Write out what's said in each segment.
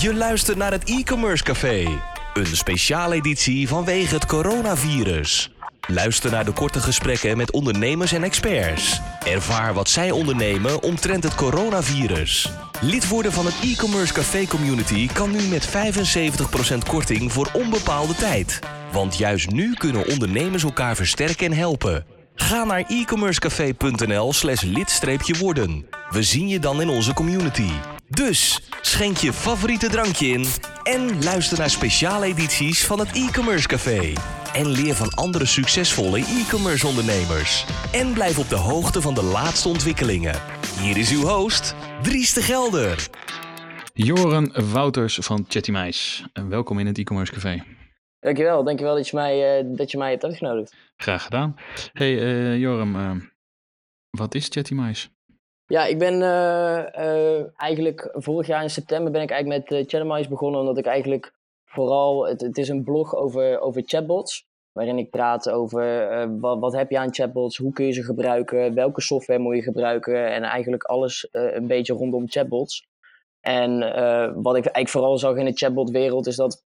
Je luistert naar het e-commerce café. Een speciale editie vanwege het coronavirus. Luister naar de korte gesprekken met ondernemers en experts. Ervaar wat zij ondernemen omtrent het coronavirus. Lid worden van het e-commerce café community kan nu met 75% korting voor onbepaalde tijd. Want juist nu kunnen ondernemers elkaar versterken en helpen. Ga naar e-commercecafé.nl slash lid-worden. We zien je dan in onze community. Dus schenk je favoriete drankje in en luister naar speciale edities van het e-commerce café. En leer van andere succesvolle e-commerce ondernemers. En blijf op de hoogte van de laatste ontwikkelingen. Hier is uw host, Dries de Gelder. Joren Wouters van Chatty Mais. En welkom in het e-commerce café. Dankjewel, dankjewel dat je mij, uh, dat je mij hebt uitgenodigd. Graag gedaan. Hey uh, Joram, uh, wat is Chatty Mais? Ja, ik ben eigenlijk vorig jaar in september ben ik eigenlijk met uh, begonnen, omdat ik eigenlijk vooral, het, het, is een blog over, over chatbots, waarin ik praat over wat, heb je aan chatbots, hoe kun je ze gebruiken, welke software moet je gebruiken en eigenlijk alles een beetje rondom chatbots. En wat ik eigenlijk vooral zag in de chatbot-wereld is dat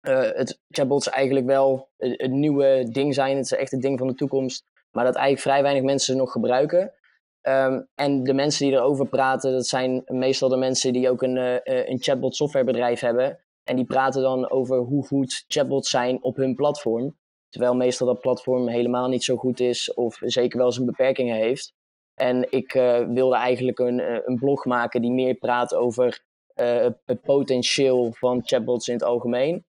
het chatbots eigenlijk wel een, nieuwe ding zijn. Het is echt het ding van de toekomst. Maar dat eigenlijk vrij weinig mensen nog gebruiken. Um, en de mensen die erover praten, dat zijn meestal de mensen die ook een, uh, een chatbot softwarebedrijf hebben. En die praten dan over hoe goed chatbots zijn op hun platform. Terwijl meestal dat platform helemaal niet zo goed is of zeker wel zijn beperkingen heeft. En ik uh, wilde eigenlijk een, een blog maken die meer praat over het potentieel van chatbots in het algemeen.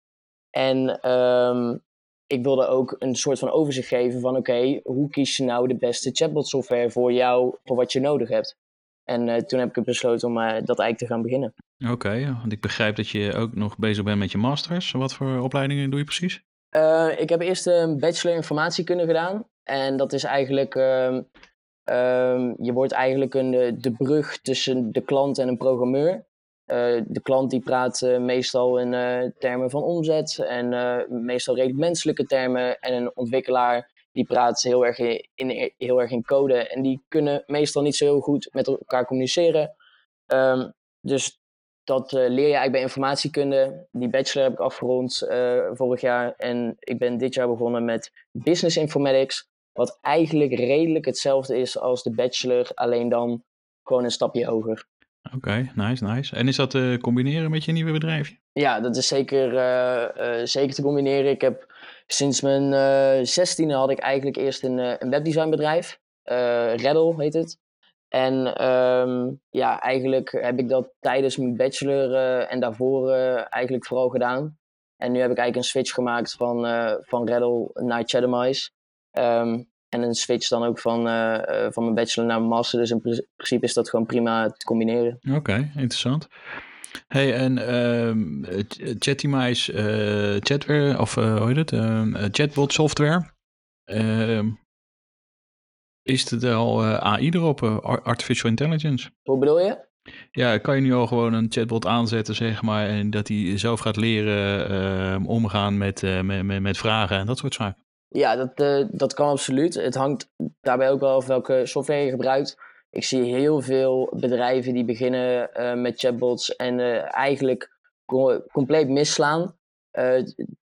En um, ik wilde ook een soort van overzicht geven van oké, hoe kies je nou de beste chatbot software voor jou, voor wat je nodig hebt. En uh, toen heb ik besloten om uh, dat eigenlijk te gaan beginnen. Oké, okay, want ik begrijp dat je ook nog bezig bent met je masters. Wat voor opleidingen doe je precies? Uh, ik heb eerst een bachelor informatiekunde gedaan. En dat is eigenlijk, um, je wordt eigenlijk een, de brug tussen de klant en een programmeur. Uh, de klant die praat uh, meestal in uh, termen van omzet en meestal redelijk menselijke termen. En een ontwikkelaar die praat heel erg in, heel erg in code. En die kunnen meestal niet zo heel goed met elkaar communiceren. Um, dus dat leer je eigenlijk bij informatiekunde. Die bachelor heb ik afgerond vorig jaar. En ik ben dit jaar begonnen met business informatics. Wat eigenlijk redelijk hetzelfde is als de bachelor, alleen dan gewoon een stapje hoger. Oké, nice, nice. En is dat te combineren met je nieuwe bedrijfje? Ja, dat is zeker, uh, uh, zeker te combineren. Ik heb sinds mijn uh, zestiende had ik eigenlijk eerst een, een webdesignbedrijf. Reddle heet het. En um, ja, eigenlijk heb ik dat tijdens mijn bachelor en daarvoor eigenlijk vooral gedaan. En nu heb ik eigenlijk een switch gemaakt van, van Reddle naar Chathamize. Um, en een switch dan ook van, uh, van mijn bachelor naar mijn master. Dus in principe is dat gewoon prima te combineren. Oké, okay, interessant. Hey, en uh, Chatimize uh, chatware, of uh, hoe heet het? chatbot software. Ehm, is het al AI erop, artificial intelligence? Hoe bedoel je? Ja, kan je nu al gewoon een chatbot aanzetten, zeg maar, en dat hij zelf gaat leren ehm, omgaan met, met, met, met vragen en dat soort zaken? Ja, dat, uh, dat kan absoluut. Het hangt daarbij ook wel af welke software je gebruikt. Ik zie heel veel bedrijven die beginnen uh, met chatbots en uh, eigenlijk co compleet misslaan.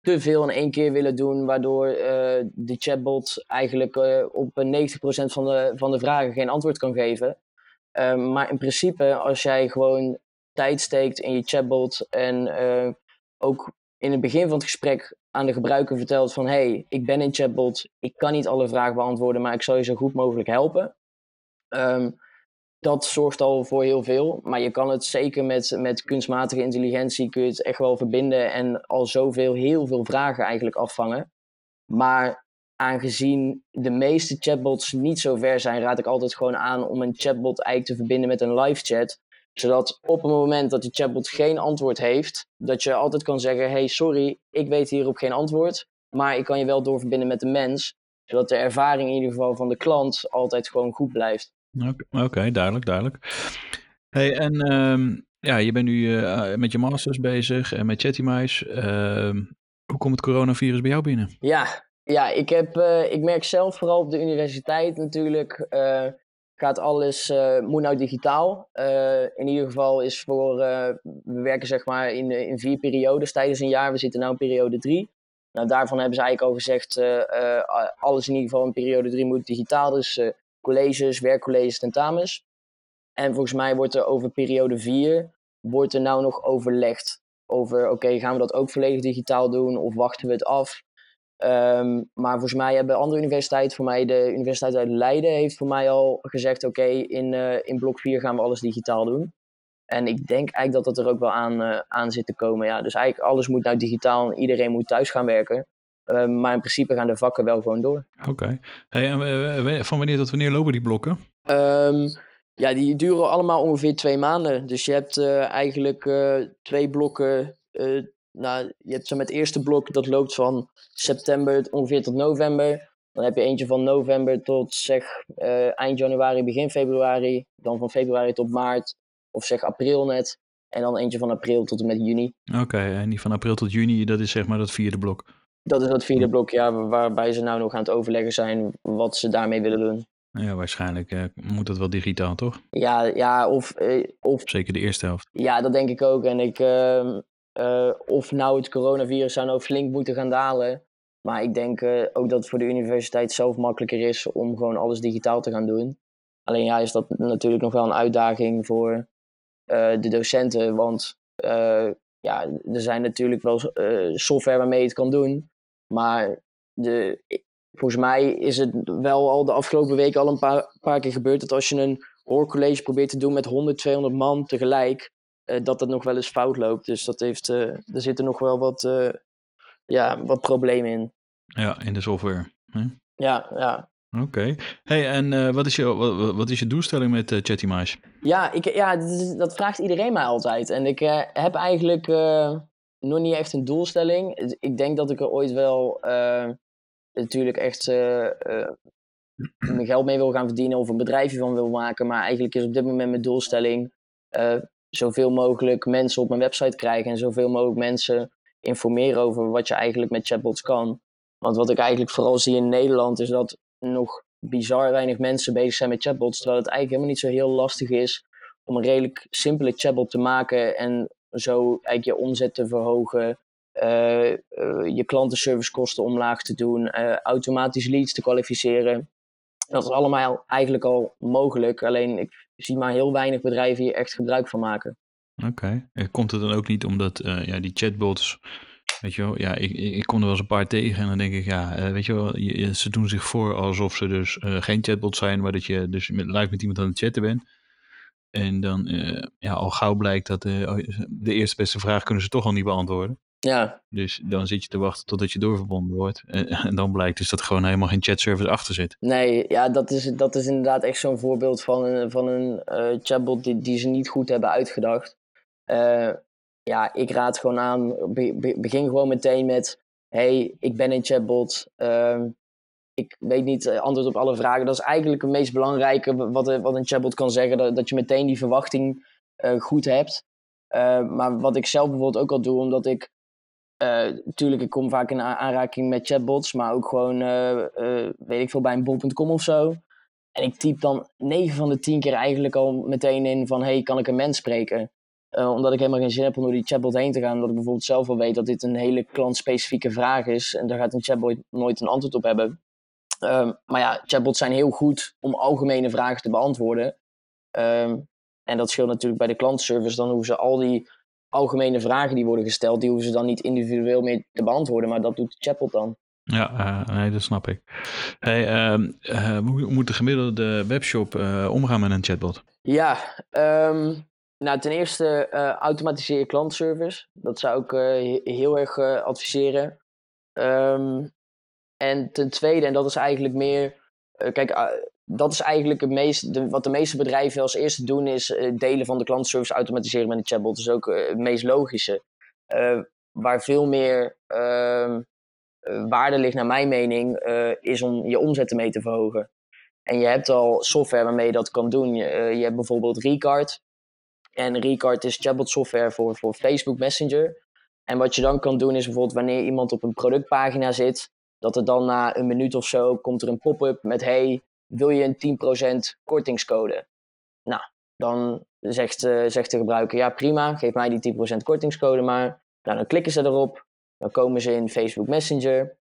te veel in één keer willen doen, waardoor de chatbot eigenlijk op 90% van de, van de vragen geen antwoord kan geven. maar in principe, als jij gewoon tijd steekt in je chatbot en ook in het begin van het gesprek aan de gebruiker vertelt van hey, ik ben een chatbot, ik kan niet alle vragen beantwoorden, maar ik zal je zo goed mogelijk helpen. Um, dat zorgt al voor heel veel, maar je kan het zeker met, met kunstmatige intelligentie kun je het echt wel verbinden en al zoveel, heel veel vragen eigenlijk afvangen. Maar aangezien de meeste chatbots niet zo ver zijn, raad ik altijd gewoon aan om een chatbot eigenlijk te verbinden met een live chat zodat op het moment dat de chatbot geen antwoord heeft, dat je altijd kan zeggen: Hey, sorry, ik weet hierop geen antwoord. Maar ik kan je wel doorverbinden met de mens. Zodat de ervaring in ieder geval van de klant altijd gewoon goed blijft. Oké, okay, duidelijk, duidelijk. Hey, en um, ja, je bent nu uh, met je masters bezig en met Chattymice. Uh, hoe komt het coronavirus bij jou binnen? Ja, ja ik, heb, uh, ik merk zelf vooral op de universiteit natuurlijk. Gaat alles, uh, moet nou digitaal. Uh, in ieder geval is voor, uh, we werken zeg maar in, in vier periodes tijdens een jaar. We zitten nu in periode drie. Nou, daarvan hebben ze eigenlijk al gezegd, alles in ieder geval in periode drie moet digitaal. Dus colleges, werkcolleges, tentamens. En volgens mij wordt er over periode vier, wordt er nou nog overlegd over, oké, gaan we dat ook volledig digitaal doen of wachten we het af? Um, maar volgens mij hebben andere universiteiten, voor mij de Universiteit uit Leiden, heeft voor mij al gezegd: oké, in, uh, in blok 4 gaan we alles digitaal doen. En ik denk eigenlijk dat dat er ook wel aan, uh, aan zit te komen. Ja. Dus eigenlijk alles moet nou digitaal en iedereen moet thuis gaan werken. Uh, maar in principe gaan de vakken wel gewoon door. Oké. Okay. Hey, en van wanneer tot wanneer lopen die blokken? Um, ja, die duren allemaal ongeveer twee maanden. Dus je hebt eigenlijk twee blokken nou, je hebt zo met het eerste blok, dat loopt van september ongeveer tot november. Dan heb je eentje van november tot zeg uh, eind januari, begin februari. Dan van februari tot maart of zeg april net. En dan eentje van april tot en met juni. Oké, en die van april tot juni, dat is zeg maar dat vierde blok. Dat is dat vierde blok, ja, waarbij ze nou nog aan het overleggen zijn wat ze daarmee willen doen. Ja, waarschijnlijk uh, moet dat wel digitaal, toch? Ja, ja of, uh, of... Zeker de eerste helft. Ja, dat denk ik ook. En ik, uh, uh, of nou het coronavirus zou nou flink moeten gaan dalen. Maar ik denk uh, ook dat het voor de universiteit zelf makkelijker is om gewoon alles digitaal te gaan doen. Alleen ja, is dat natuurlijk nog wel een uitdaging voor uh, de docenten. Want ja, er zijn natuurlijk wel software waarmee je het kan doen. Maar de, volgens mij is het wel al de afgelopen weken al een paar, paar keer gebeurd dat als je een hoorcollege probeert te doen met 100, 200 man tegelijk, uh, dat het nog wel eens fout loopt. Dus dat heeft, uh, er zitten nog wel wat, uh, ja, wat problemen in. Ja, in de software. Hè? Ja, ja. Oké. Okay. Hey, en wat, is je, wat, wat, is je doelstelling met uh, Chatty Ja, ik, ja dat, dat, vraagt iedereen mij altijd. En ik heb eigenlijk nog niet echt een doelstelling. Ik denk dat ik er ooit wel natuurlijk echt mijn geld mee wil gaan verdienen of een bedrijfje van wil maken. Maar eigenlijk is op dit moment mijn doelstelling zoveel mogelijk mensen op mijn website krijgen en zoveel mogelijk mensen informeren over wat je eigenlijk met chatbots kan. Want wat ik eigenlijk vooral zie in Nederland is dat nog bizar weinig mensen bezig zijn met chatbots, terwijl het eigenlijk helemaal niet zo heel lastig is om een redelijk simpele chatbot te maken en zo eigenlijk je omzet te verhogen, uh, uh, je klantenservicekosten omlaag te doen, uh, automatisch leads te kwalificeren. Dat is allemaal eigenlijk al mogelijk. Alleen ik zie maar heel weinig bedrijven hier echt gebruik van maken. Oké. Komt het dan ook niet omdat uh, ja, die chatbots. Weet je wel, ja, ik, ik kom er wel eens een paar tegen en dan denk ik, ja, uh, weet je wel, ze doen zich voor alsof ze dus uh, geen chatbot zijn, maar dat je dus met, live met iemand aan het chatten bent. En dan ja, al gauw blijkt dat de eerste beste vraag kunnen ze toch al niet beantwoorden. Ja. Dus dan zit je te wachten totdat je doorverbonden wordt. En, en dan blijkt dus dat er gewoon helemaal geen chatservice achter zit. Nee, ja, dat is, dat is inderdaad echt zo'n voorbeeld van een, van een uh, chatbot die, die ze niet goed hebben uitgedacht. Uh, ja, ik raad gewoon aan, be, begin gewoon meteen met... hey, ik ben een chatbot. Uh, ik weet niet uh, antwoord op alle vragen. Dat is eigenlijk het meest belangrijke wat, wat een chatbot kan zeggen. Dat, dat je meteen die verwachting goed hebt. maar wat ik zelf bijvoorbeeld ook al doe, omdat ik Natuurlijk, uh, ik kom vaak in aanraking met chatbots, maar ook gewoon, uh, uh, weet ik veel, bij een bol.com of zo. En ik typ dan 9 van de 10 keer eigenlijk al meteen in van, hey, kan ik een mens spreken? omdat ik helemaal geen zin heb om door die chatbot heen te gaan. Omdat ik bijvoorbeeld zelf al weet dat dit een hele klantspecifieke vraag is. En daar gaat een chatbot nooit een antwoord op hebben. Um, maar ja, chatbots zijn heel goed om algemene vragen te beantwoorden. Um, en dat scheelt natuurlijk bij de klantenservice. Dan hoeven ze al die algemene vragen die worden gesteld, die hoeven ze dan niet individueel meer te beantwoorden, maar dat doet de chatbot dan. Ja, uh, nee, dat snap ik. Hey, uh, uh, hoe moet de gemiddelde webshop omgaan met een chatbot? Ja, um, nou ten eerste automatiseer je klantservice. Dat zou ik heel erg adviseren. Um, en ten tweede, en dat is eigenlijk meer, kijk, dat is eigenlijk het meest, de, wat de meeste bedrijven als eerste doen, is uh, delen van de klantenservice automatiseren met een chatbot. Dat is ook uh, het meest logische. Uh, waar veel meer ehm, waarde ligt, naar mijn mening, is om je omzetten mee te verhogen. En je hebt al software waarmee je dat kan doen. Je, je hebt bijvoorbeeld Recard. En Recard is chatbot software voor, voor Facebook Messenger. En wat je dan kan doen is bijvoorbeeld wanneer iemand op een productpagina zit, dat er dan na een minuut of zo komt er een pop-up met hey, wil je een 10% kortingscode? Nou, dan zegt, uh, zegt de gebruiker, ja prima, geef mij die 10% kortingscode maar. Nou, dan klikken ze erop, dan komen ze in Facebook Messenger.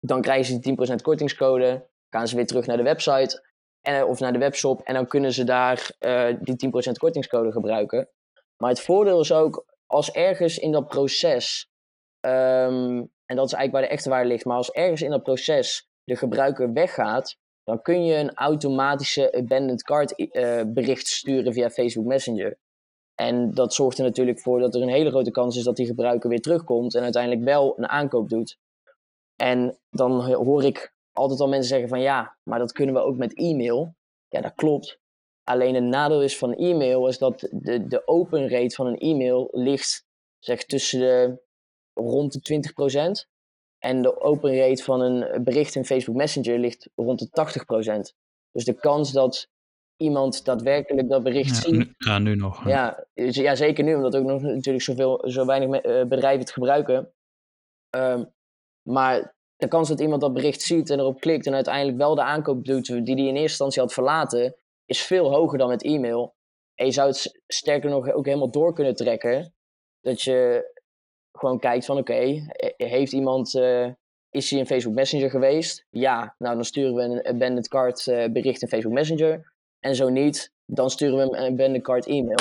Dan krijgen ze die 10% kortingscode, gaan ze weer terug naar de website en, of naar de webshop en dan kunnen ze daar uh, die 10% kortingscode gebruiken. Maar het voordeel is ook, als ergens in dat proces, um, en dat is eigenlijk waar de echte waarde ligt, maar als ergens in dat proces de gebruiker weggaat, dan kun je een automatische abandoned cart uh, bericht sturen via Facebook Messenger. En dat zorgt er natuurlijk voor dat er een hele grote kans is dat die gebruiker weer terugkomt en uiteindelijk wel een aankoop doet. En dan hoor ik altijd al mensen zeggen van ja, maar dat kunnen we ook met e-mail. Ja, dat klopt. Alleen een nadeel is van e-mail is dat de, de open rate van een e-mail ligt zeg tussen de rond de 20%. En de open rate van een bericht in Facebook Messenger ligt rond de 80%. Dus de kans dat iemand daadwerkelijk dat bericht ja, ziet. ja, nu nog. Ja, dus, ja, zeker nu, omdat ook nog natuurlijk zoveel, zo weinig uh, bedrijven het gebruiken. Um, maar de kans dat iemand dat bericht ziet en erop klikt en uiteindelijk wel de aankoop doet die hij in eerste instantie had verlaten, is veel hoger dan met e-mail. En je zou het sterker nog ook helemaal door kunnen trekken. Dat je gewoon kijkt van oké, heeft iemand, uh, is hij in Facebook Messenger geweest? Ja, nou dan sturen we een abandoned card uh, bericht in Facebook Messenger. En zo niet, dan sturen we een abandoned card e-mail.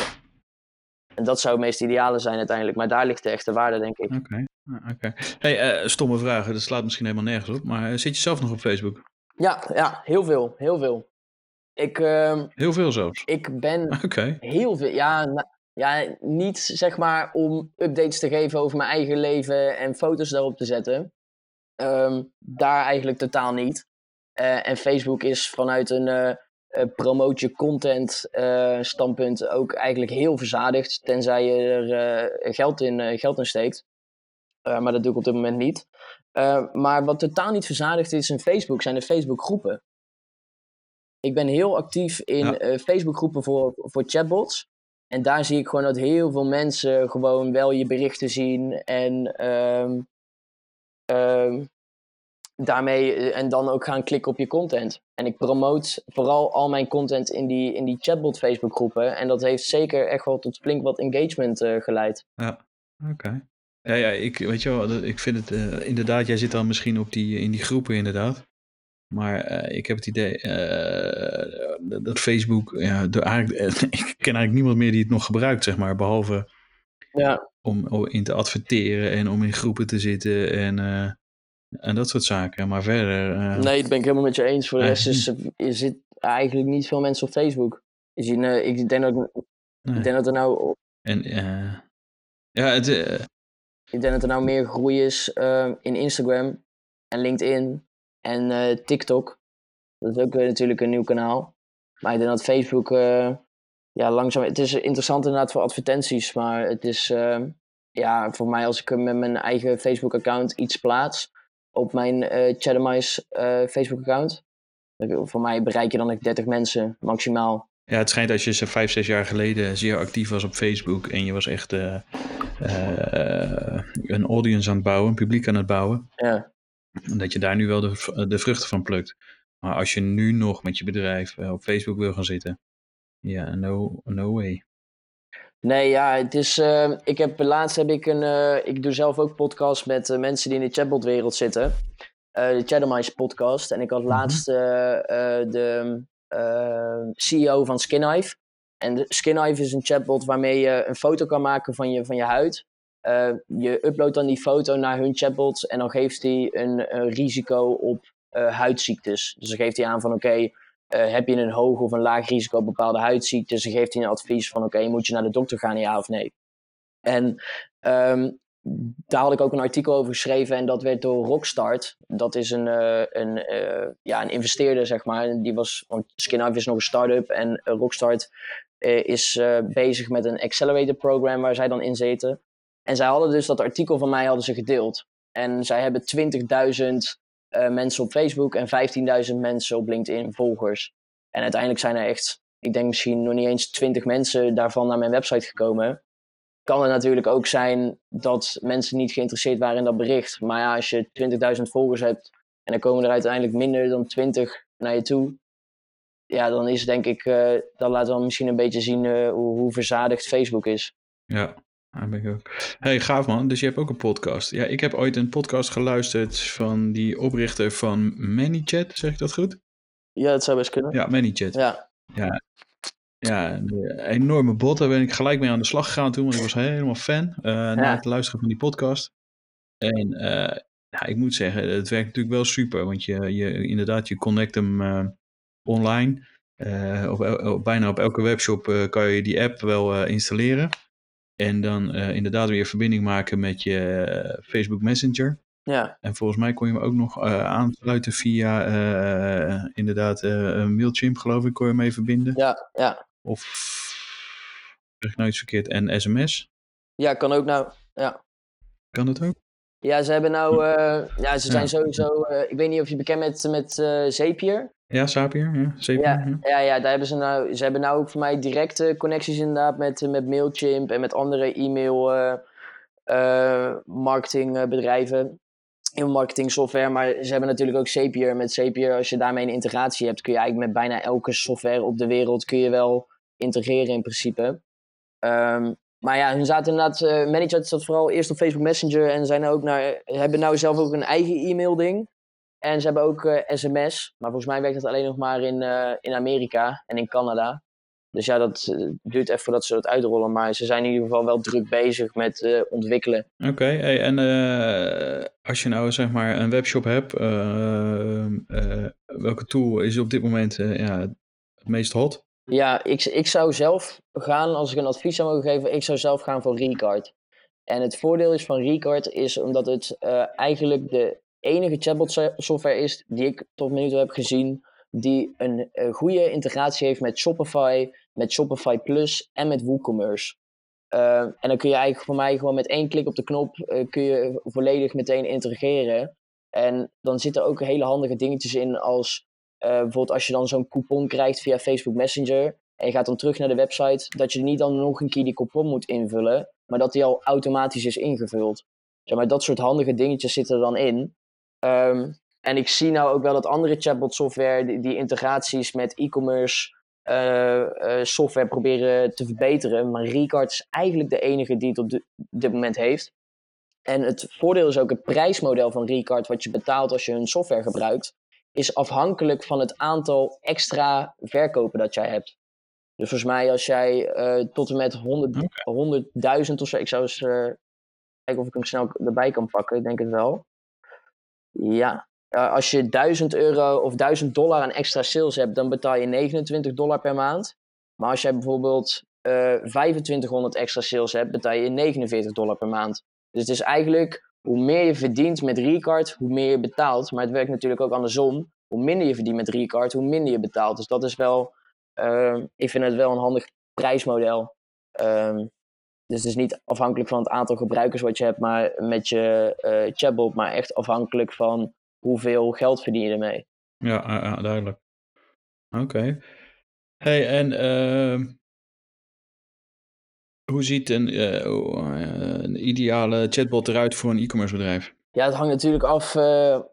En dat zou het meest ideale zijn uiteindelijk. Maar daar ligt de echte waarde, denk ik. Oké. Okay. Okay. Hey, uh, stomme vragen, dat slaat misschien helemaal nergens op. Maar zit je zelf nog op Facebook? Ja, ja heel veel. Heel veel. Ik, uh, heel veel zelfs? Ik ben heel veel. Ja, nou, ja, niet zeg maar om updates te geven over mijn eigen leven en foto's daarop te zetten. Um, daar eigenlijk totaal niet. Uh, en Facebook is vanuit een uh, uh, promote je content standpunt ook eigenlijk heel verzadigd. Tenzij je er geld, in, geld in steekt. maar dat doe ik op dit moment niet. maar wat totaal niet verzadigd is in Facebook zijn de Facebook groepen. Ik ben heel actief in ja. Facebook groepen voor, voor chatbots. En daar zie ik gewoon dat heel veel mensen gewoon wel je berichten zien en um, um, daarmee en dan ook gaan klikken op je content. En ik promote vooral al mijn content in die, in die chatbot Facebook groepen. En dat heeft zeker echt wel tot flink wat engagement uh, geleid. Ja, oké. Ja, ja, ik weet je wel, ik vind het uh, inderdaad, jij zit dan misschien op die, in die groepen inderdaad. Maar uh, ik heb het idee uh, dat Facebook, ja, de, eigenlijk, ik ken eigenlijk niemand meer die het nog gebruikt, zeg maar. Behalve ja. om, om in te adverteren en om in groepen te zitten en, uh, en dat soort zaken. Maar verder. nee, dat ben ik helemaal met je eens. Voor de rest is, er zit eigenlijk niet veel mensen op Facebook. Ik, denk dat, nee. ik denk dat er nou. En ja, het. ik denk dat er nou meer groei is in Instagram en LinkedIn en uh, TikTok. Dat is ook weer natuurlijk een nieuw kanaal. Maar ik denk dat Facebook, uh, ja, langzaam. Het is interessant inderdaad voor advertenties, maar het is, uh, ja, voor mij als ik met mijn eigen Facebook-account iets plaats op mijn uh, Chattermice Facebook-account. Voor mij bereik je dan like 30 mensen maximaal. Ja, het schijnt als je ze vijf, zes jaar geleden zeer actief was op Facebook en je was echt een audience aan het bouwen, een publiek aan het bouwen. Ja dat je daar nu wel de, de vruchten van plukt. Maar als je nu nog met je bedrijf op Facebook wil gaan zitten, ja, no, no way. Nee, ja, het is. Uh, ik heb laatst heb ik een. Uh, ik doe zelf ook podcasts met uh, mensen die in de chatbot-wereld zitten. de Chattermice podcast. En ik had laatst de CEO van Skinhive. En Skinhive is een chatbot waarmee je een foto kan maken van je, van je huid. Uh, je uploadt dan die foto naar hun chatbot en dan geeft hij een, risico op uh, huidziektes. Dus dan geeft hij aan van oké, uh, heb je een hoog of een laag risico op bepaalde huidziektes? Dan geeft hij een advies van oké, moet je naar de dokter gaan, ja of nee? En um, daar had ik ook een artikel over geschreven en dat werd door Rockstart. Dat is een, een, ja, een investeerder, zeg maar. Die was, want Skinhive is nog een start-up en Rockstart is bezig met een accelerator program waar zij dan in zitten. En zij hadden dus dat artikel van mij hadden ze gedeeld. En zij hebben 20.000 uh, mensen op Facebook en 15.000 mensen op LinkedIn volgers. En uiteindelijk zijn er echt, ik denk misschien nog niet eens 20 mensen daarvan naar mijn website gekomen. Kan het natuurlijk ook zijn dat mensen niet geïnteresseerd waren in dat bericht. Maar ja, als je 20.000 volgers hebt en dan komen er uiteindelijk minder dan 20 naar je toe. ja, dan is denk ik, uh, dan laten we misschien een beetje zien uh, hoe, hoe, verzadigd Facebook is. Ja, daar ben ik ook. Hey, gaaf man. Dus je hebt ook een podcast. Ja, ik heb ooit een podcast geluisterd van die oprichter van ManyChat. Zeg ik dat goed? Ja, dat zou best kunnen. Ja, ManyChat. Ja. Ja, ja, een enorme bot. Daar ben ik gelijk mee aan de slag gegaan toen, want ik was helemaal fan uh, na het luisteren van die podcast. En uh, ja, ik moet zeggen, het werkt natuurlijk wel super, want je, je inderdaad, je connect hem uh, online. Op, op, bijna op elke webshop kan je die app wel installeren. En dan inderdaad weer verbinding maken met je Facebook Messenger. Ja. En volgens mij kon je hem ook nog aansluiten via inderdaad Mailchimp, geloof ik, kon je mee verbinden. Ja, ja. Of zeg ik nou iets verkeerd? En sms? Ja, kan ook nou. Ja. Kan dat ook? Ja, ze hebben nou. Uh, ja, ze zijn ja. sowieso. Uh, ik weet niet of je bekend bent met uh, Zapier. Ja, Zapier. Ja, Zapier, ja, ja. ja, ja daar hebben ze nou. Ze hebben nou ook voor mij directe connecties inderdaad met, met Mailchimp en met andere e-mail marketingbedrijven. E-mail software. Maar ze hebben natuurlijk ook Zapier. Met Zapier, als je daarmee een integratie hebt, kun je eigenlijk met bijna elke software op de wereld kun je wel integreren in principe. Um, maar ja, hun zaten inderdaad, uh, Manager zat vooral eerst op Facebook Messenger en zijn ook naar, hebben nou zelf ook een eigen e-mail ding. En ze hebben ook uh, sms, maar volgens mij werkt dat alleen nog maar in, uh, in Amerika en in Canada. Dus ja, dat duurt even voordat ze dat uitrollen, maar ze zijn in ieder geval wel druk bezig met ontwikkelen. Oké, okay, hey, en als je nou zeg maar een webshop hebt, welke tool is op dit moment ja, het meest hot? Ja, ik, ik zou zelf gaan, als ik een advies zou mogen geven, ik zou zelf gaan voor Recard. En het voordeel is van Recard is omdat het uh, eigenlijk de enige chatbot software is die ik tot nu toe heb gezien die een, een, goede integratie heeft met Shopify, met Shopify Plus en met WooCommerce. Uh, en dan kun je eigenlijk voor mij gewoon met één klik op de knop uh, kun je volledig meteen integreren. En dan zitten ook hele handige dingetjes in als uh, bijvoorbeeld als je dan zo'n coupon krijgt via Facebook Messenger en je gaat dan terug naar de website, dat je niet dan nog een keer die coupon moet invullen, maar dat die al automatisch is ingevuld. Zeg maar, dat soort handige dingetjes zitten er dan in. Um, en ik zie nou ook wel dat andere chatbot software die, die integraties met e-commerce uh, uh, software proberen te verbeteren. Maar Recard is eigenlijk de enige die het op dit moment heeft. En het voordeel is ook het prijsmodel van Recard, wat je betaalt als je hun software gebruikt, is afhankelijk van het aantal extra verkopen dat jij hebt. Dus volgens mij als jij uh, tot en met 100.000 100, of zo, ik zou eens kijken of ik hem snel erbij kan pakken, ik denk het wel. Ja, uh, als je 1000 euro of 1000 dollar aan extra sales hebt, dan betaal je 29 dollar per maand. Maar als jij bijvoorbeeld 2500 extra sales hebt, betaal je 49 dollar per maand. Dus het is eigenlijk hoe meer je verdient met Recard, hoe meer je betaalt. Maar het werkt natuurlijk ook andersom. Hoe minder je verdient met Recard, hoe minder je betaalt. Dus dat is wel, uh, ik vind het wel een handig prijsmodel. Um, dus het is niet afhankelijk van het aantal gebruikers wat je hebt maar met je uh, chatbot, maar echt afhankelijk van hoeveel geld verdien je ermee. Ja, duidelijk. Oké. Okay. Hey, en uh, hoe ziet een, uh, een, ideale chatbot eruit voor een e-commerce bedrijf? Ja, het hangt natuurlijk af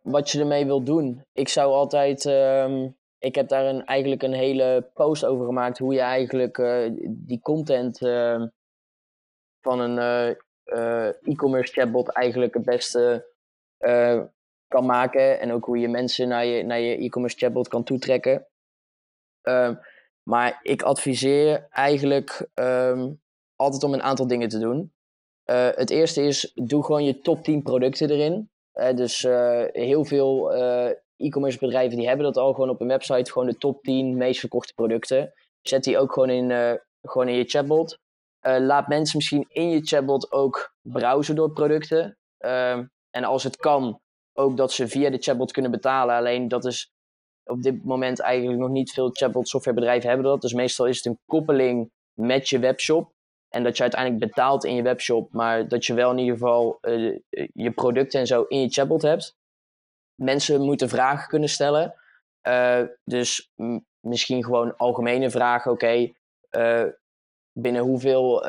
wat je ermee wilt doen. Ik zou altijd. Um, ik heb daar een, eigenlijk een hele post over gemaakt. Hoe je eigenlijk die content ehm, van een e-commerce chatbot eigenlijk het beste kan maken. En ook hoe je mensen naar je, naar je e-commerce chatbot kan toetrekken. Ehm, maar ik adviseer eigenlijk altijd om een aantal dingen te doen. Het eerste is, doe gewoon je top 10 producten erin. Dus heel veel e-commerce bedrijven die hebben dat al gewoon op hun website. Gewoon de top 10 meest verkochte producten. Zet die ook gewoon in, gewoon in je chatbot. Laat mensen misschien in je chatbot ook browsen door producten. Ehm, en als het kan, ook dat ze via de chatbot kunnen betalen. Alleen dat is op dit moment eigenlijk nog niet veel chatbot softwarebedrijven hebben dat. Dus meestal is het een koppeling met je webshop. En dat je uiteindelijk betaalt in je webshop, maar dat je wel in ieder geval uh, je producten en zo in je chatbot hebt. Mensen moeten vragen kunnen stellen. Dus misschien gewoon algemene vragen. Oké, binnen hoeveel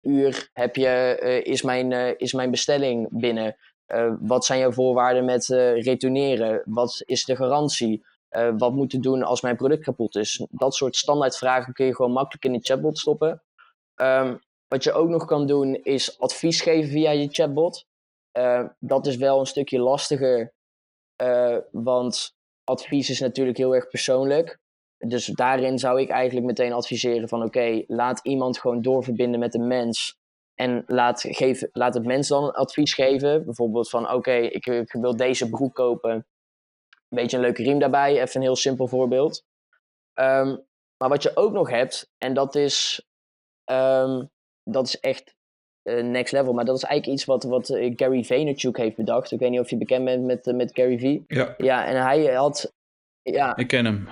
uur heb je, is, mijn, is mijn bestelling binnen? wat zijn jouw voorwaarden met retourneren? Wat is de garantie? Uh, wat moeten doen als mijn product kapot is? Dat soort standaardvragen kun je gewoon makkelijk in de chatbot stoppen. Um, wat je ook nog kan doen is advies geven via je chatbot. Dat is wel een stukje lastiger, want advies is natuurlijk heel erg persoonlijk. Dus daarin zou ik eigenlijk meteen adviseren van oké, laat iemand gewoon doorverbinden met een mens. En laat, geef, laat het mens dan een advies geven. Bijvoorbeeld van oké, ik, ik, wil deze broek kopen. Een beetje een leuke riem daarbij, even een heel simpel voorbeeld. Um, maar wat je ook nog hebt, en dat is, um, dat is echt uh, next level. Maar dat is eigenlijk iets wat, wat uh, Gary Vaynerchuk heeft bedacht. Ik weet niet of je bekend bent met, uh, met Gary V. Ja. Ja, en hij had... Ja, Ik ken hem.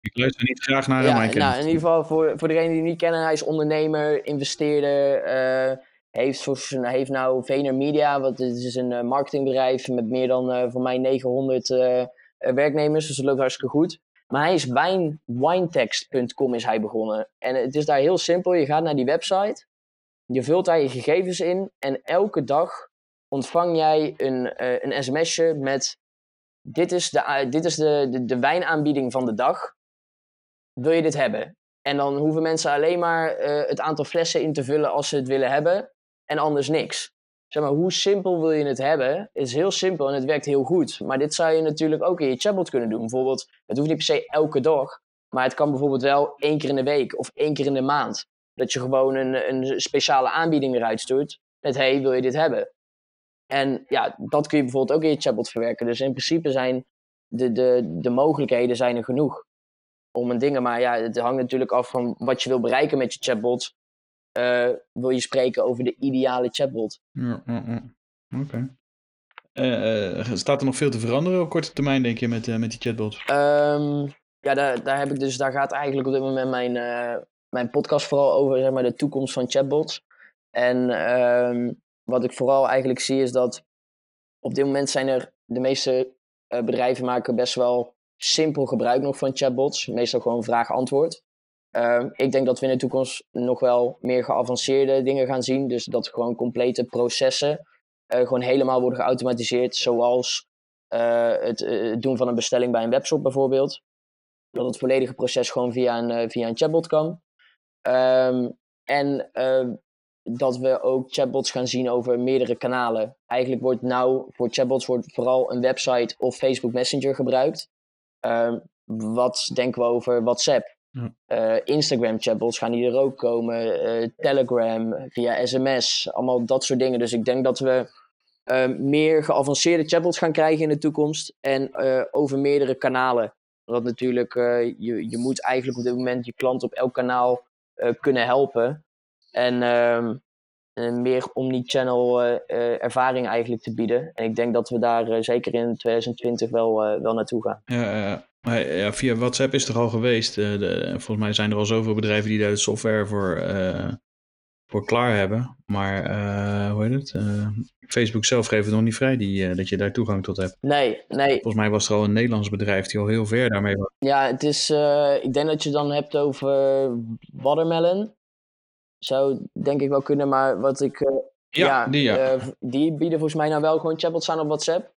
Ik luister niet graag naar hem, ja, maar nou, in ieder geval voor, voor degenen die hem niet kennen, hij is ondernemer, investeerder, eh, heeft, voor, heeft nou Vayner Media, wat is een eh, marketingbedrijf met meer dan eh, voor mij 900 eh, eh, werknemers, dus dat loopt hartstikke goed. Maar hij is wijn, winetext.com is hij begonnen. En het is daar heel simpel, je gaat naar die website, je vult daar je gegevens in en elke dag ontvang jij een, een sms'je met dit is, de, dit is de, de, de wijnaanbieding van de dag wil je dit hebben? En dan hoeven mensen alleen maar eh, het aantal flessen in te vullen als ze het willen hebben en anders niks. Zeg maar, hoe simpel wil je het hebben? Is heel simpel en het werkt heel goed. Maar dit zou je natuurlijk ook in je chatbot kunnen doen. Bijvoorbeeld, het hoeft niet per se elke dag, maar het kan bijvoorbeeld wel één keer in de week of één keer in de maand. Dat je gewoon een, een speciale aanbieding eruit stuurt met hey, wil je dit hebben? En ja, dat kun je bijvoorbeeld ook in je chatbot verwerken. Dus in principe zijn de, de, de mogelijkheden zijn er genoeg om een dingen. Maar ja, het hangt natuurlijk af van wat je wil bereiken met je chatbot. Eh, wil je spreken over de ideale chatbot? Ja, ja, ja. Oké. Eh, eh, staat er nog veel te veranderen op korte termijn, denk je, met, met die chatbot? Ehm, ja, daar, daar, heb ik dus, daar gaat eigenlijk op dit moment mijn, mijn podcast vooral over, zeg maar, de toekomst van chatbots. En ehm, wat ik vooral eigenlijk zie is dat op dit moment zijn er de meeste bedrijven maken best wel simpel gebruik nog van chatbots. Meestal gewoon vraag-antwoord. Ehm, ik denk dat we in de toekomst nog wel meer geavanceerde dingen gaan zien. Dus dat gewoon complete processen eh, gewoon helemaal worden geautomatiseerd. Zoals eh, het, eh, het doen van een bestelling bij een webshop bijvoorbeeld. Dat het volledige proces gewoon via een, via een chatbot kan. Ehm, en ehm, dat we ook chatbots gaan zien over meerdere kanalen. Eigenlijk wordt nou voor chatbots wordt vooral een website of Facebook Messenger gebruikt. Ehm, wat denken we over WhatsApp? Eh, Instagram chatbots gaan die er ook komen. eh, Telegram, via sms, allemaal dat soort dingen. Dus ik denk dat we eh, meer geavanceerde chatbots gaan krijgen in de toekomst. En eh, over meerdere kanalen. Want natuurlijk, je, je moet eigenlijk op dit moment je klant op elk kanaal kunnen helpen. En ehm, een meer omnichannel eh, eh, ervaring eigenlijk te bieden. En ik denk dat we daar eh, zeker in 2020 wel, eh, wel naartoe gaan. Ja, ja, maar ja, via WhatsApp is er al geweest. Eh, de, volgens mij zijn er al zoveel bedrijven die daar de software voor, eh, voor klaar hebben. Maar eh, hoe heet het? Eh, Facebook zelf geeft het nog niet vrij die, eh, dat je daar toegang tot hebt. Nee, nee. Volgens mij was er al een Nederlands bedrijf die al heel ver daarmee was. Ja, het is, eh, ik denk dat je het dan hebt over Watermelon. Zou denk ik wel kunnen, maar wat ik... eh, Ja, die ja. eh, die bieden volgens mij nou wel gewoon chatbots aan op WhatsApp.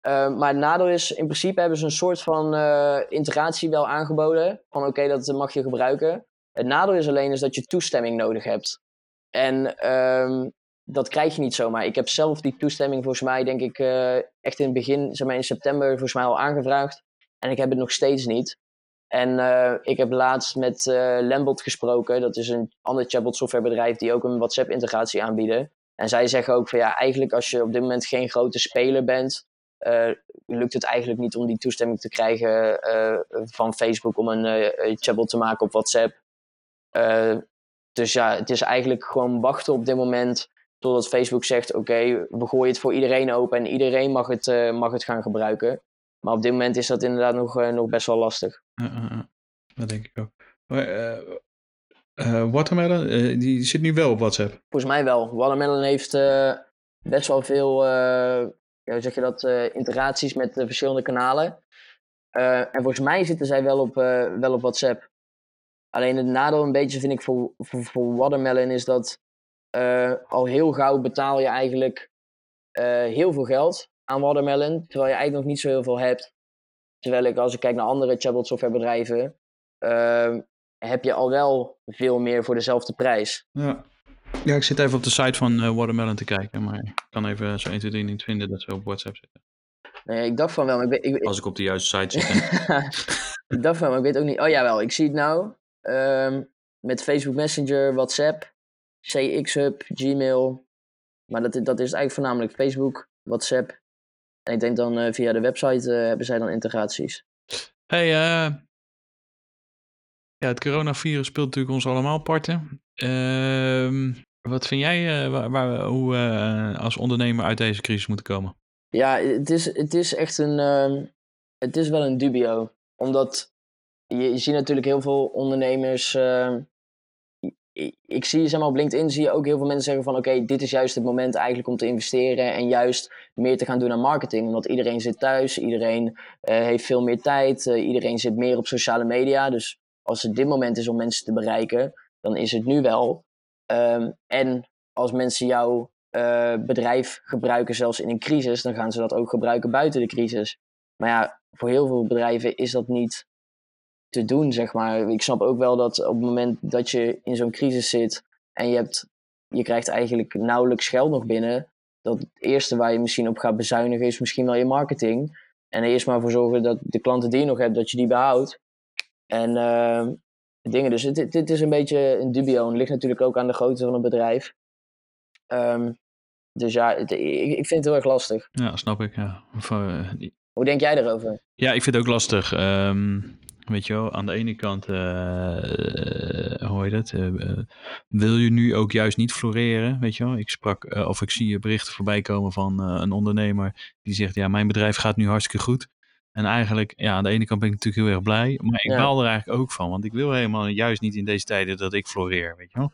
Eh, maar het nadeel is, in principe hebben ze een soort van eh, integratie wel aangeboden. Van oké, dat mag je gebruiken. Het nadeel is alleen is dat je toestemming nodig hebt. En ehm, dat krijg je niet zomaar. Ik heb zelf die toestemming volgens mij, denk ik, echt in het begin, zeg maar in september, volgens mij al aangevraagd. En ik heb het nog steeds niet. En eh, ik heb laatst met eh Lambot gesproken. Dat is een ander chatbot softwarebedrijf die ook een WhatsApp integratie aanbieden. En zij zeggen ook van ja, eigenlijk als je op dit moment geen grote speler bent, eh, lukt het eigenlijk niet om die toestemming te krijgen van Facebook om een chatbot te maken op WhatsApp. Dus ja, het is eigenlijk gewoon wachten op dit moment totdat Facebook zegt: oké, we gooien het voor iedereen open en iedereen mag het, mag het gaan gebruiken. Maar op dit moment is dat inderdaad nog, eh, nog best wel lastig. Dat denk ik ook. Maar, eh, eh, Watermelon, die zit nu wel op WhatsApp. Volgens mij wel. Watermelon heeft best wel veel, ja, hoe zeg je dat, eh, integraties met de verschillende kanalen. En volgens mij zitten zij wel op, wel op WhatsApp. Alleen het nadeel een beetje vind ik voor, voor, voor Watermelon is dat al heel gauw betaal je eigenlijk heel veel geld aan Watermelon, terwijl je eigenlijk nog niet zo heel veel hebt. terwijl ik als ik kijk naar andere chatbot softwarebedrijven, ehm, heb je al wel veel meer voor dezelfde prijs. Ja. Ja, ik zit even op de site van eh, Watermelon te kijken, maar ik kan even zo 1, 2, 3 niet vinden dat ze op WhatsApp zitten. Nee, ik dacht van wel, maar ik, weet- ik, Als ik op de juiste site zit. ik dacht van, maar ik weet ook niet. Oh jawel, ik zie het nou. Ehm, met Facebook Messenger, WhatsApp, CX Hub, Gmail. Maar dat, dat is eigenlijk voornamelijk Facebook, WhatsApp. En ik denk dan eh, via de website eh, hebben zij dan integraties. Hey, eh, ja, het coronavirus speelt natuurlijk ons allemaal parten. Ehm, wat vind jij, waar, waar- hoe we als ondernemer uit deze crisis moeten komen? Ja, het is, het is echt een. ehm, het is wel een dubio. Omdat je, je ziet natuurlijk heel veel ondernemers. Ik, ik zie, zeg maar, op LinkedIn zie je ook heel veel mensen zeggen van oké, dit is juist het moment eigenlijk om te investeren en juist meer te gaan doen aan marketing. Omdat iedereen zit thuis, iedereen eh, heeft veel meer tijd, eh, iedereen zit meer op sociale media. Dus als het dit moment is om mensen te bereiken, dan is het nu wel. Ehm, en als mensen jouw eh, bedrijf gebruiken, zelfs in een crisis, dan gaan ze dat ook gebruiken buiten de crisis. Maar ja, voor heel veel bedrijven is dat niet te doen, zeg maar. Ik snap ook wel dat op het moment dat je in zo'n crisis zit en je, hebt, je krijgt eigenlijk nauwelijks geld nog binnen, dat het eerste waar je misschien op gaat bezuinigen is misschien wel je marketing. En er eerst maar voor zorgen dat de klanten die je nog hebt, dat je die behoudt. En ehm, dingen. Dus dit, dit is een beetje een dubio. En het ligt natuurlijk ook aan de grootte van het bedrijf. Ehm, dus ja, het- ik, ik vind het heel erg lastig. Ja, snap ik. Ja, Of, eh, Hoe denk jij daarover? Ja, ik vind het ook lastig. Ehm, weet je wel, aan de ene kant, eh, eh, hoe heet het? eh, wil je nu ook juist niet floreren? Weet je wel, ik sprak, of ik zie berichten voorbij komen van een ondernemer die zegt: Ja, mijn bedrijf gaat nu hartstikke goed. En eigenlijk, ja, aan de ene kant ben ik natuurlijk heel erg blij, maar ik Ja. baal er eigenlijk ook van, want ik wil helemaal juist niet in deze tijden dat ik floreer, weet je wel.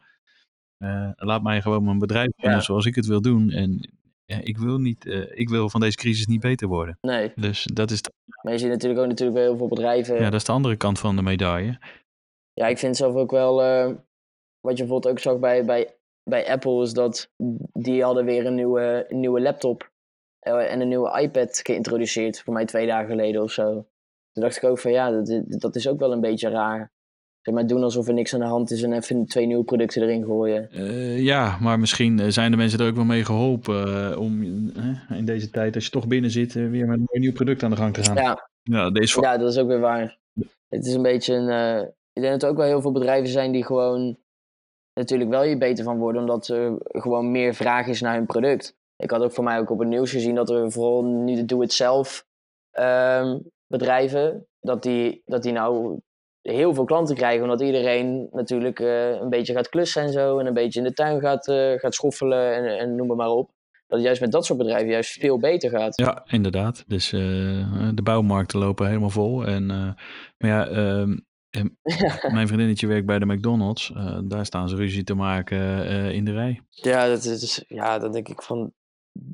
Laat mij gewoon mijn bedrijf doen Ja. zoals ik het wil doen. En ja, ik wil niet, eh, ik wil van deze crisis niet beter worden. Nee. Dus dat is, de- Maar je ziet natuurlijk ook natuurlijk wel heel veel bedrijven. ja, dat is de andere kant van de medaille. Ja, ik vind zelf ook wel, eh, wat je bijvoorbeeld ook zag bij, bij, bij Apple, is dat die hadden weer een nieuwe, nieuwe laptop eh, en een nieuwe iPad geïntroduceerd, voor mij twee dagen geleden of zo. Toen dacht ik ook van ja, dat, dat is ook wel een beetje raar. Zeg maar doen alsof er niks aan de hand is en even twee nieuwe producten erin gooien. Eh, ja, maar misschien eh, zijn de mensen er ook wel mee geholpen eh, om in deze tijd, als je toch binnen zit, weer met een mooi nieuw product aan de gang te gaan. Ja, Ja, deze ja, dat is ook weer waar. Het is een beetje een. ik denk dat er ook wel heel veel bedrijven zijn die gewoon natuurlijk wel hier beter van worden, omdat er gewoon meer vraag is naar hun product. Ik had ook voor mij ook op het nieuws gezien dat er vooral nu de do-it-zelf ehm, bedrijven, dat die, dat die nou heel veel klanten krijgen, omdat iedereen natuurlijk eh, een beetje gaat klussen en zo, en een beetje in de tuin gaat, eh, gaat schoffelen en, en noem maar op. Dat het juist met dat soort bedrijven juist veel beter gaat. Ja, inderdaad. Dus eh, de bouwmarkten lopen helemaal vol. En, maar ja, ehm, mijn vriendinnetje werkt bij de McDonald's. Daar staan ze ruzie te maken in de rij. Ja, dat is, ja, dan denk ik van,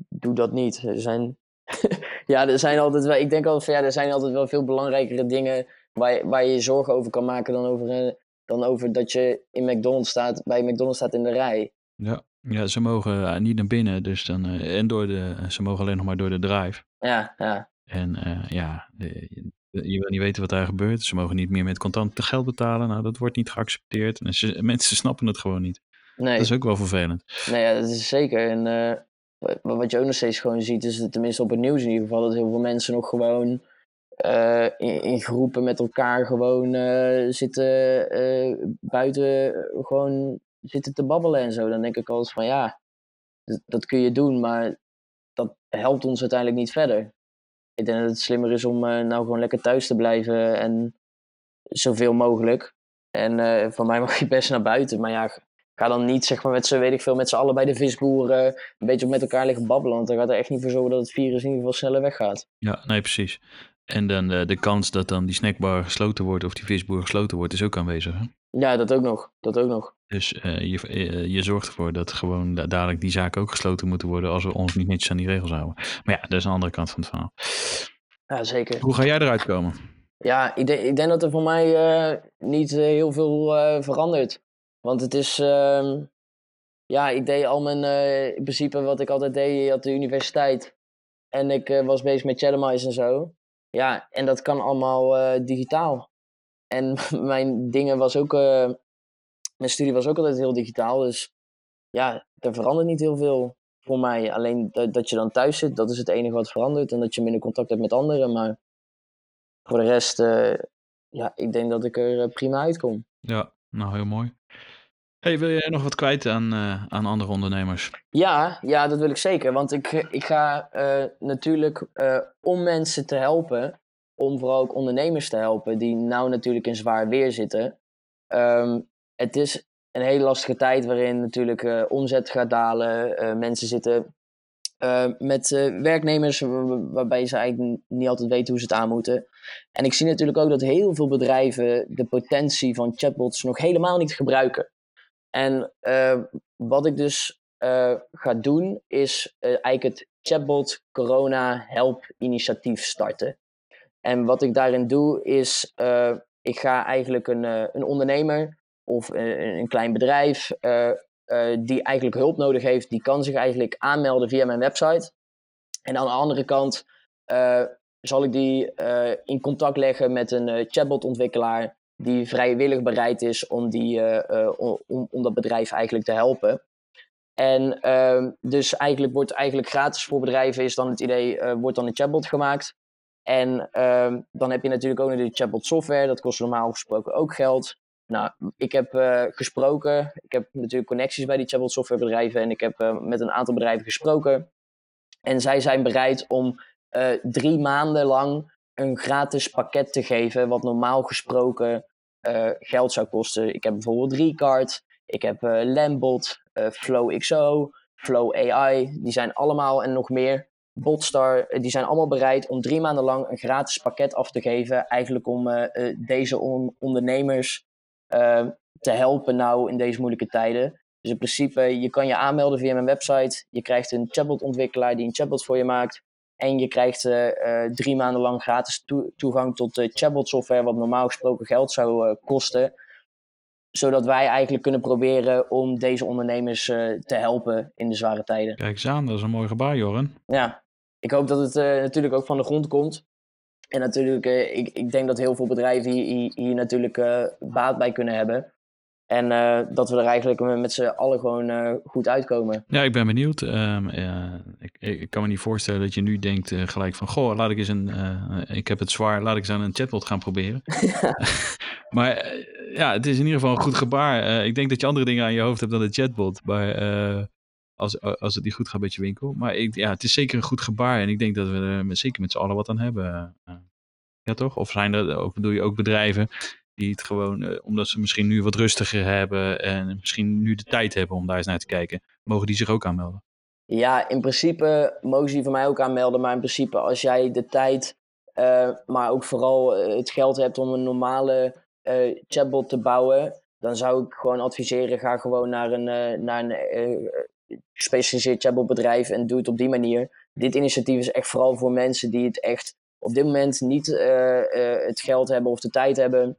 doe dat niet. Er zijn, ja, er zijn altijd wel, ik denk altijd van, ja, er zijn altijd wel veel belangrijkere dingen waar je, waar je je zorgen over kan maken dan over, eh, dan over dat je in McDonald's staat, bij McDonald's staat in de rij. Ja, ja ze mogen eh, niet naar binnen. Dus dan, eh, en door de, ze mogen alleen nog maar door de drive. Ja, ja, En ja, je, je wil niet weten wat daar gebeurt. Ze mogen niet meer met contant geld betalen. Nou, dat wordt niet geaccepteerd. En ze, mensen snappen het gewoon niet. nee, Dat is ook wel vervelend. nee ja, dat is zeker. En wa- wat je ook nog steeds gewoon ziet, is dat tenminste op het nieuws in ieder geval, dat heel veel mensen nog gewoon eh, in, groepen met elkaar gewoon eh, zitten eh, buiten gewoon zitten te babbelen en zo. Dan denk ik altijd van ja, dat, kun je doen, maar dat helpt ons uiteindelijk niet verder. Ik denk dat het slimmer is om nou gewoon lekker thuis te blijven en zoveel mogelijk. En van mij mag je best naar buiten, maar ja, ga dan niet zeg maar met z'n weet ik veel met z'n allen bij de visboeren een beetje met elkaar liggen babbelen, want dan gaat er echt niet voor zorgen dat het virus in ieder geval sneller weggaat. Ja, nee, precies. En dan de, de kans dat dan die snackbar gesloten wordt of die visboer gesloten wordt, is ook aanwezig. Hè? Ja, dat ook nog. Dat ook nog. Dus eh, je, eh, je zorgt ervoor dat gewoon da- dadelijk die zaken ook gesloten moeten worden als we ons niet netjes aan die regels houden. Maar ja, dat is een andere kant van het verhaal. Ja, zeker. Hoe ga jij eruit komen? Ja, ik denk, ik denk dat er voor mij eh, niet eh, heel veel eh, verandert. Want het is, ehm, ja, ik deed al mijn, eh, in principe wat ik altijd deed, je had de universiteit. En ik eh, was bezig met Chattermice en zo. Ja, en dat kan allemaal eh, digitaal. En mijn dingen was ook, eh, mijn studie was ook altijd heel digitaal. Dus ja, er verandert niet heel veel voor mij. Alleen dat, dat je dan thuis zit, dat is het enige wat verandert. En dat je minder contact hebt met anderen. Maar voor de rest, eh, ja, ik denk dat ik er prima uitkom. Ja, nou heel mooi. Wil jij nog wat kwijt aan, eh, aan andere ondernemers? Ja, ja, dat wil ik zeker. Want ik, ik ga eh, natuurlijk eh, om mensen te helpen, om vooral ook ondernemers te helpen, die nou natuurlijk in zwaar weer zitten. Ehm, het is een hele lastige tijd waarin natuurlijk omzet gaat dalen. mensen zitten met werknemers wa- waarbij ze eigenlijk niet altijd weten hoe ze het aan moeten. En ik zie natuurlijk ook dat heel veel bedrijven de potentie van chatbots nog helemaal niet gebruiken. En eh, wat ik dus eh, ga doen, is eh, eigenlijk het Chatbot Corona Help initiatief starten. En wat ik daarin doe, is ik ga eigenlijk een, een ondernemer of eh, een klein bedrijf die eigenlijk hulp nodig heeft, die kan zich eigenlijk aanmelden via mijn website. En aan de andere kant zal ik die in contact leggen met een chatbot-ontwikkelaar die vrijwillig bereid is om, die, eh, eh, om, om- dat bedrijf eigenlijk te helpen. En ehm, dus eigenlijk wordt eigenlijk gratis voor bedrijven is dan het idee, eh, wordt dan een chatbot gemaakt. En ehm, dan heb je natuurlijk ook nog de chatbot software, dat kost normaal gesproken ook geld. Nou, ik heb gesproken, ik heb natuurlijk connecties bij die chatbot softwarebedrijven en ik heb met een aantal bedrijven gesproken. En zij zijn bereid om drie maanden lang een gratis pakket te geven, wat normaal gesproken eh, geld zou kosten. Ik heb bijvoorbeeld Recard, ik heb eh, Lambot, eh, FlowXO, Flow AI. Die zijn allemaal en nog meer. Botstar, die zijn allemaal bereid om drie maanden lang een gratis pakket af te geven. Eigenlijk om deze on- ondernemers te helpen nou in deze moeilijke tijden. Dus in principe, je kan je aanmelden via mijn website. Je krijgt een chatbot-ontwikkelaar die een chatbot voor je maakt. En je krijgt eh, eh, drie maanden lang gratis toe- toegang tot de chatbot software, wat normaal gesproken geld zou eh, kosten. Zodat wij eigenlijk kunnen proberen om deze ondernemers te helpen in de zware tijden. Kijk eens aan, dat is een mooi gebaar, Joren. Ja, ik hoop dat het natuurlijk ook van de grond komt. En natuurlijk, ik, ik denk dat heel veel bedrijven hier, hier, hier natuurlijk baat bij kunnen hebben. En eh, dat we er eigenlijk met z'n allen gewoon eh, goed uitkomen. Ja, ik ben benieuwd. Ehm, ik, ik kan me niet voorstellen dat je nu denkt eh, gelijk van... Goh, laat ik eens een... ik heb het zwaar, laat ik eens aan een chatbot gaan proberen. maar ja, het is in ieder geval een goed gebaar. Ik denk dat je andere dingen aan je hoofd hebt dan de chatbot. Maar als, als het niet goed gaat met je winkel. Maar ik, ja, het is zeker een goed gebaar. En ik denk dat we er met- zeker met z'n allen wat aan hebben. Ja, toch? Of zijn er, of bedoel je ook bedrijven die het gewoon, eh, omdat ze misschien nu wat rustiger hebben en misschien nu de tijd hebben om daar eens naar te kijken, mogen die zich ook aanmelden? Ja, in principe mogen ze die van mij ook aanmelden. Maar in principe, als jij de tijd, eh, maar ook vooral eh, het geld hebt om een normale chatbot te bouwen, dan zou ik gewoon adviseren: ga gewoon naar een, naar een gespecialiseerd chatbotbedrijf en doe het op die manier. Dit initiatief is echt vooral voor mensen die het echt op dit moment niet het geld hebben of de tijd hebben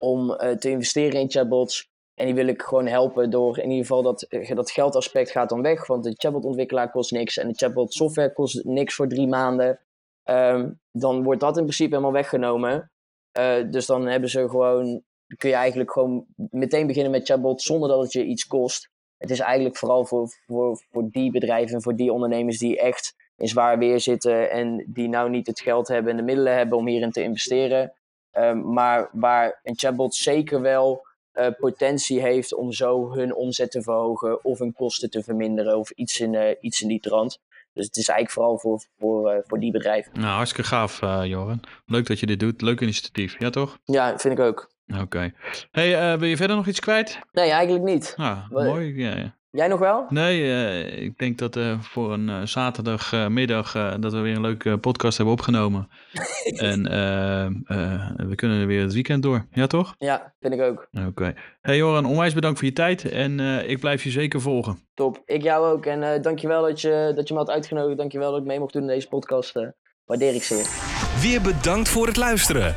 om eh, te investeren in chatbots. En die wil ik gewoon helpen door in ieder geval dat, eh, dat geldaspect gaat dan weg. Want de chatbot-ontwikkelaar kost niks en de chatbot-software kost niks voor drie maanden. Ehm, dan wordt dat in principe helemaal weggenomen. Eh, dus dan hebben ze gewoon, kun je eigenlijk gewoon meteen beginnen met chatbot zonder dat het je iets kost. Het is eigenlijk vooral voor, voor, voor die bedrijven en voor die ondernemers die echt in zwaar weer zitten en die nou niet het geld hebben en de middelen hebben om hierin te investeren. Ehm, maar waar een chatbot zeker wel eh, potentie heeft om zo hun omzet te verhogen of hun kosten te verminderen of iets in, eh, iets in die trant. Dus het is eigenlijk vooral voor, voor, eh, voor die bedrijven. Nou, hartstikke gaaf, Joran. Leuk dat je dit doet. Leuk initiatief. Ja, toch? Ja, vind ik ook. Oké. Hey, eh, wil je verder nog iets kwijt? Nee, eigenlijk niet. Wat- mooi. Ja, ja. Jij nog wel? Nee, eh, ik denk dat eh, voor een eh, zaterdagmiddag eh, dat we weer een leuke podcast hebben opgenomen. en we kunnen er weer het weekend door. Ja, toch? Ja, vind ik ook. Oké. Hey Joran, onwijs bedankt voor je tijd en eh, ik blijf je zeker volgen. Top. Ik jou ook. En eh dankjewel dat je, dat je me had uitgenodigd. Dankjewel dat ik mee mocht doen in deze podcast. waardeer ik zeer. Weer bedankt voor het luisteren.